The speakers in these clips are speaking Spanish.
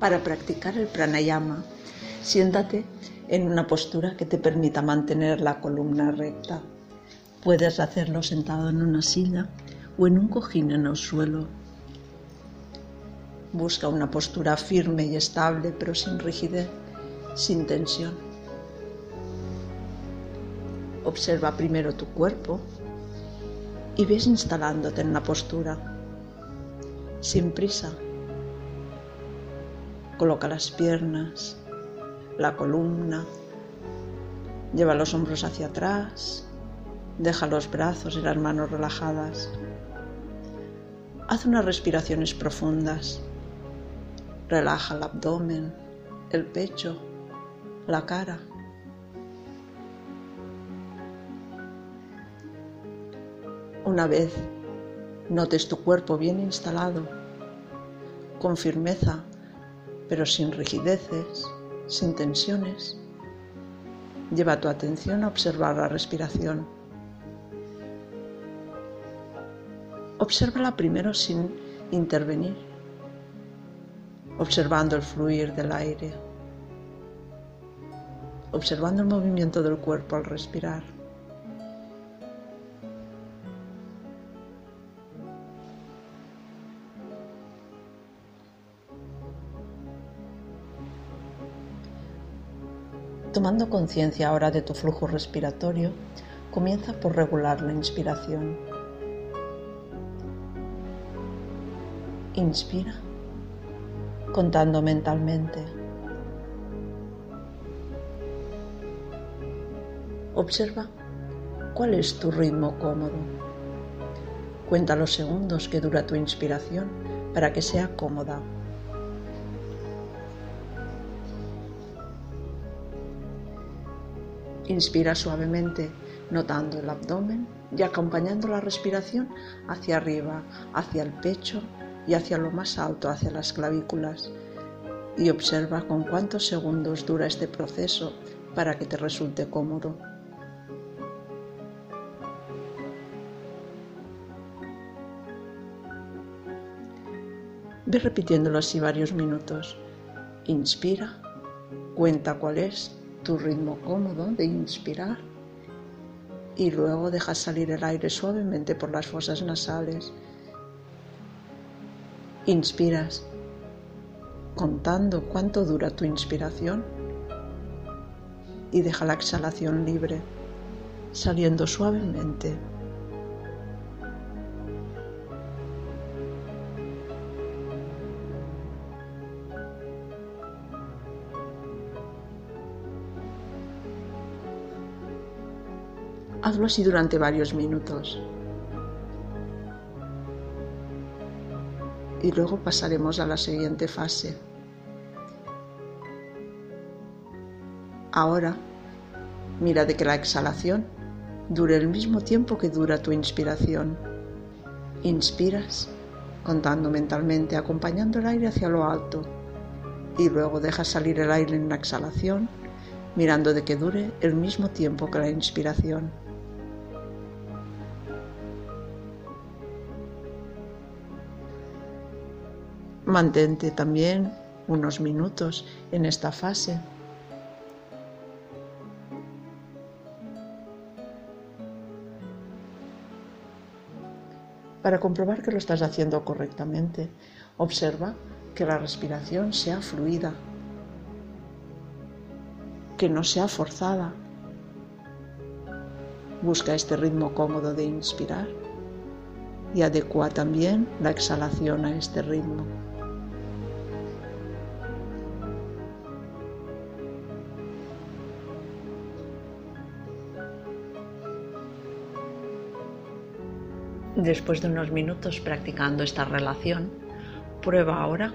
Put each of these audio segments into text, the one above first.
Para practicar el pranayama, siéntate en una postura que te permita mantener la columna recta. Puedes hacerlo sentado en una silla o en un cojín en el suelo. Busca una postura firme y estable, pero sin rigidez, sin tensión. Observa primero tu cuerpo y ves instalándote en la postura, sin prisa Coloca las piernas, la columna, lleva los hombros hacia atrás, deja los brazos y las manos relajadas. Haz unas respiraciones profundas. Relaja el abdomen, el pecho, la cara. Una vez notes tu cuerpo bien instalado, con firmeza, pero sin rigideces, sin tensiones. Lleva tu atención a observar la respiración. Obsérvala primero sin intervenir, observando el fluir del aire, observando el movimiento del cuerpo al respirar. Tomando conciencia ahora de tu flujo respiratorio, comienza por regular la inspiración. Inspira, contando mentalmente. Observa cuál es tu ritmo cómodo. Cuenta los segundos que dura tu inspiración para que sea cómoda. Inspira suavemente, notando el abdomen y acompañando la respiración hacia arriba, hacia el pecho y hacia lo más alto, hacia las clavículas. Y observa con cuántos segundos dura este proceso para que te resulte cómodo. Ve repitiéndolo así varios minutos. Inspira, cuenta cuál es tu ritmo cómodo de inspirar y luego dejas salir el aire suavemente por las fosas nasales. Inspiras contando cuánto dura tu inspiración y deja la exhalación libre, saliendo suavemente. Hazlo así durante varios minutos. Y luego pasaremos a la siguiente fase. Ahora, mira de que la exhalación dure el mismo tiempo que dura tu inspiración. Inspiras, contando mentalmente, acompañando el aire hacia lo alto, y luego dejas salir el aire en la exhalación, mirando de que dure el mismo tiempo que la inspiración. Mantente también unos minutos en esta fase. Para comprobar que lo estás haciendo correctamente, observa que la respiración sea fluida, que no sea forzada. Busca este ritmo cómodo de inspirar y adecua también la exhalación a este ritmo. Después de unos minutos practicando esta relación, prueba ahora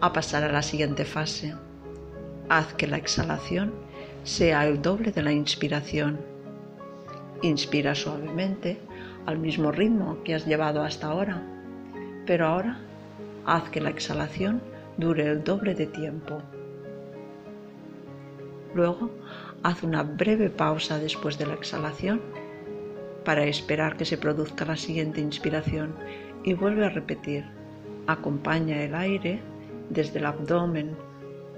a pasar a la siguiente fase. Haz que la exhalación sea el doble de la inspiración. Inspira suavemente al mismo ritmo que has llevado hasta ahora, pero ahora haz que la exhalación dure el doble de tiempo. Luego, haz una breve pausa después de la exhalación para esperar que se produzca la siguiente inspiración y vuelve a repetir. Acompaña el aire desde el abdomen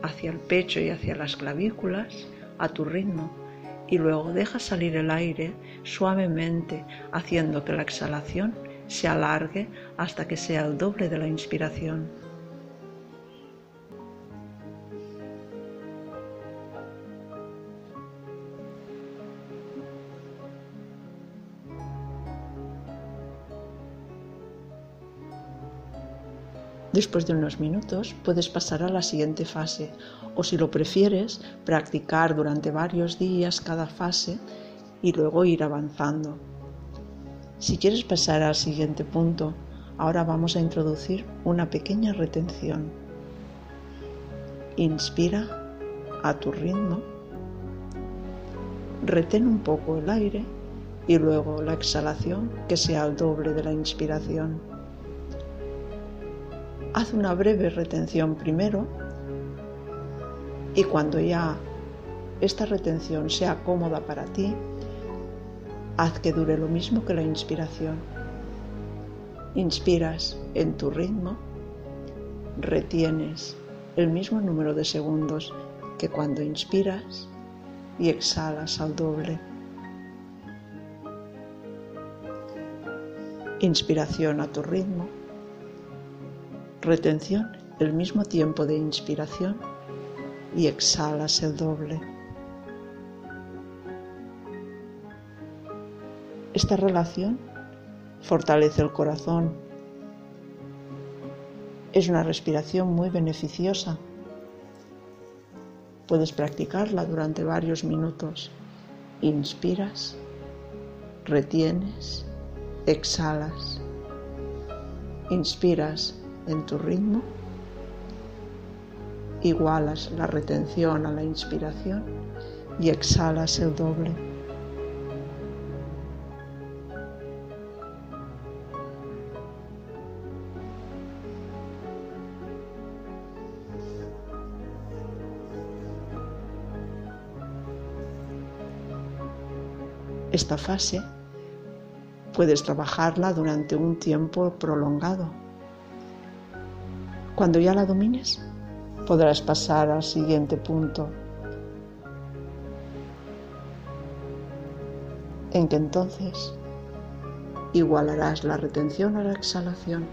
hacia el pecho y hacia las clavículas a tu ritmo y luego deja salir el aire suavemente haciendo que la exhalación se alargue hasta que sea el doble de la inspiración. Después de unos minutos puedes pasar a la siguiente fase o si lo prefieres, practicar durante varios días cada fase y luego ir avanzando. Si quieres pasar al siguiente punto, ahora vamos a introducir una pequeña retención. Inspira a tu ritmo, retén un poco el aire y luego la exhalación que sea el doble de la inspiración. Haz una breve retención primero y cuando ya esta retención sea cómoda para ti, haz que dure lo mismo que la inspiración. Inspiras en tu ritmo, retienes el mismo número de segundos que cuando inspiras y exhalas al doble. Inspiración a tu ritmo retención el mismo tiempo de inspiración y exhalas el doble. Esta relación fortalece el corazón. Es una respiración muy beneficiosa. Puedes practicarla durante varios minutos. Inspiras, retienes, exhalas. Inspiras en tu ritmo, igualas la retención a la inspiración y exhalas el doble. Esta fase puedes trabajarla durante un tiempo prolongado cuando ya la domines, podrás pasar al siguiente punto, en que entonces igualarás la retención a la exhalación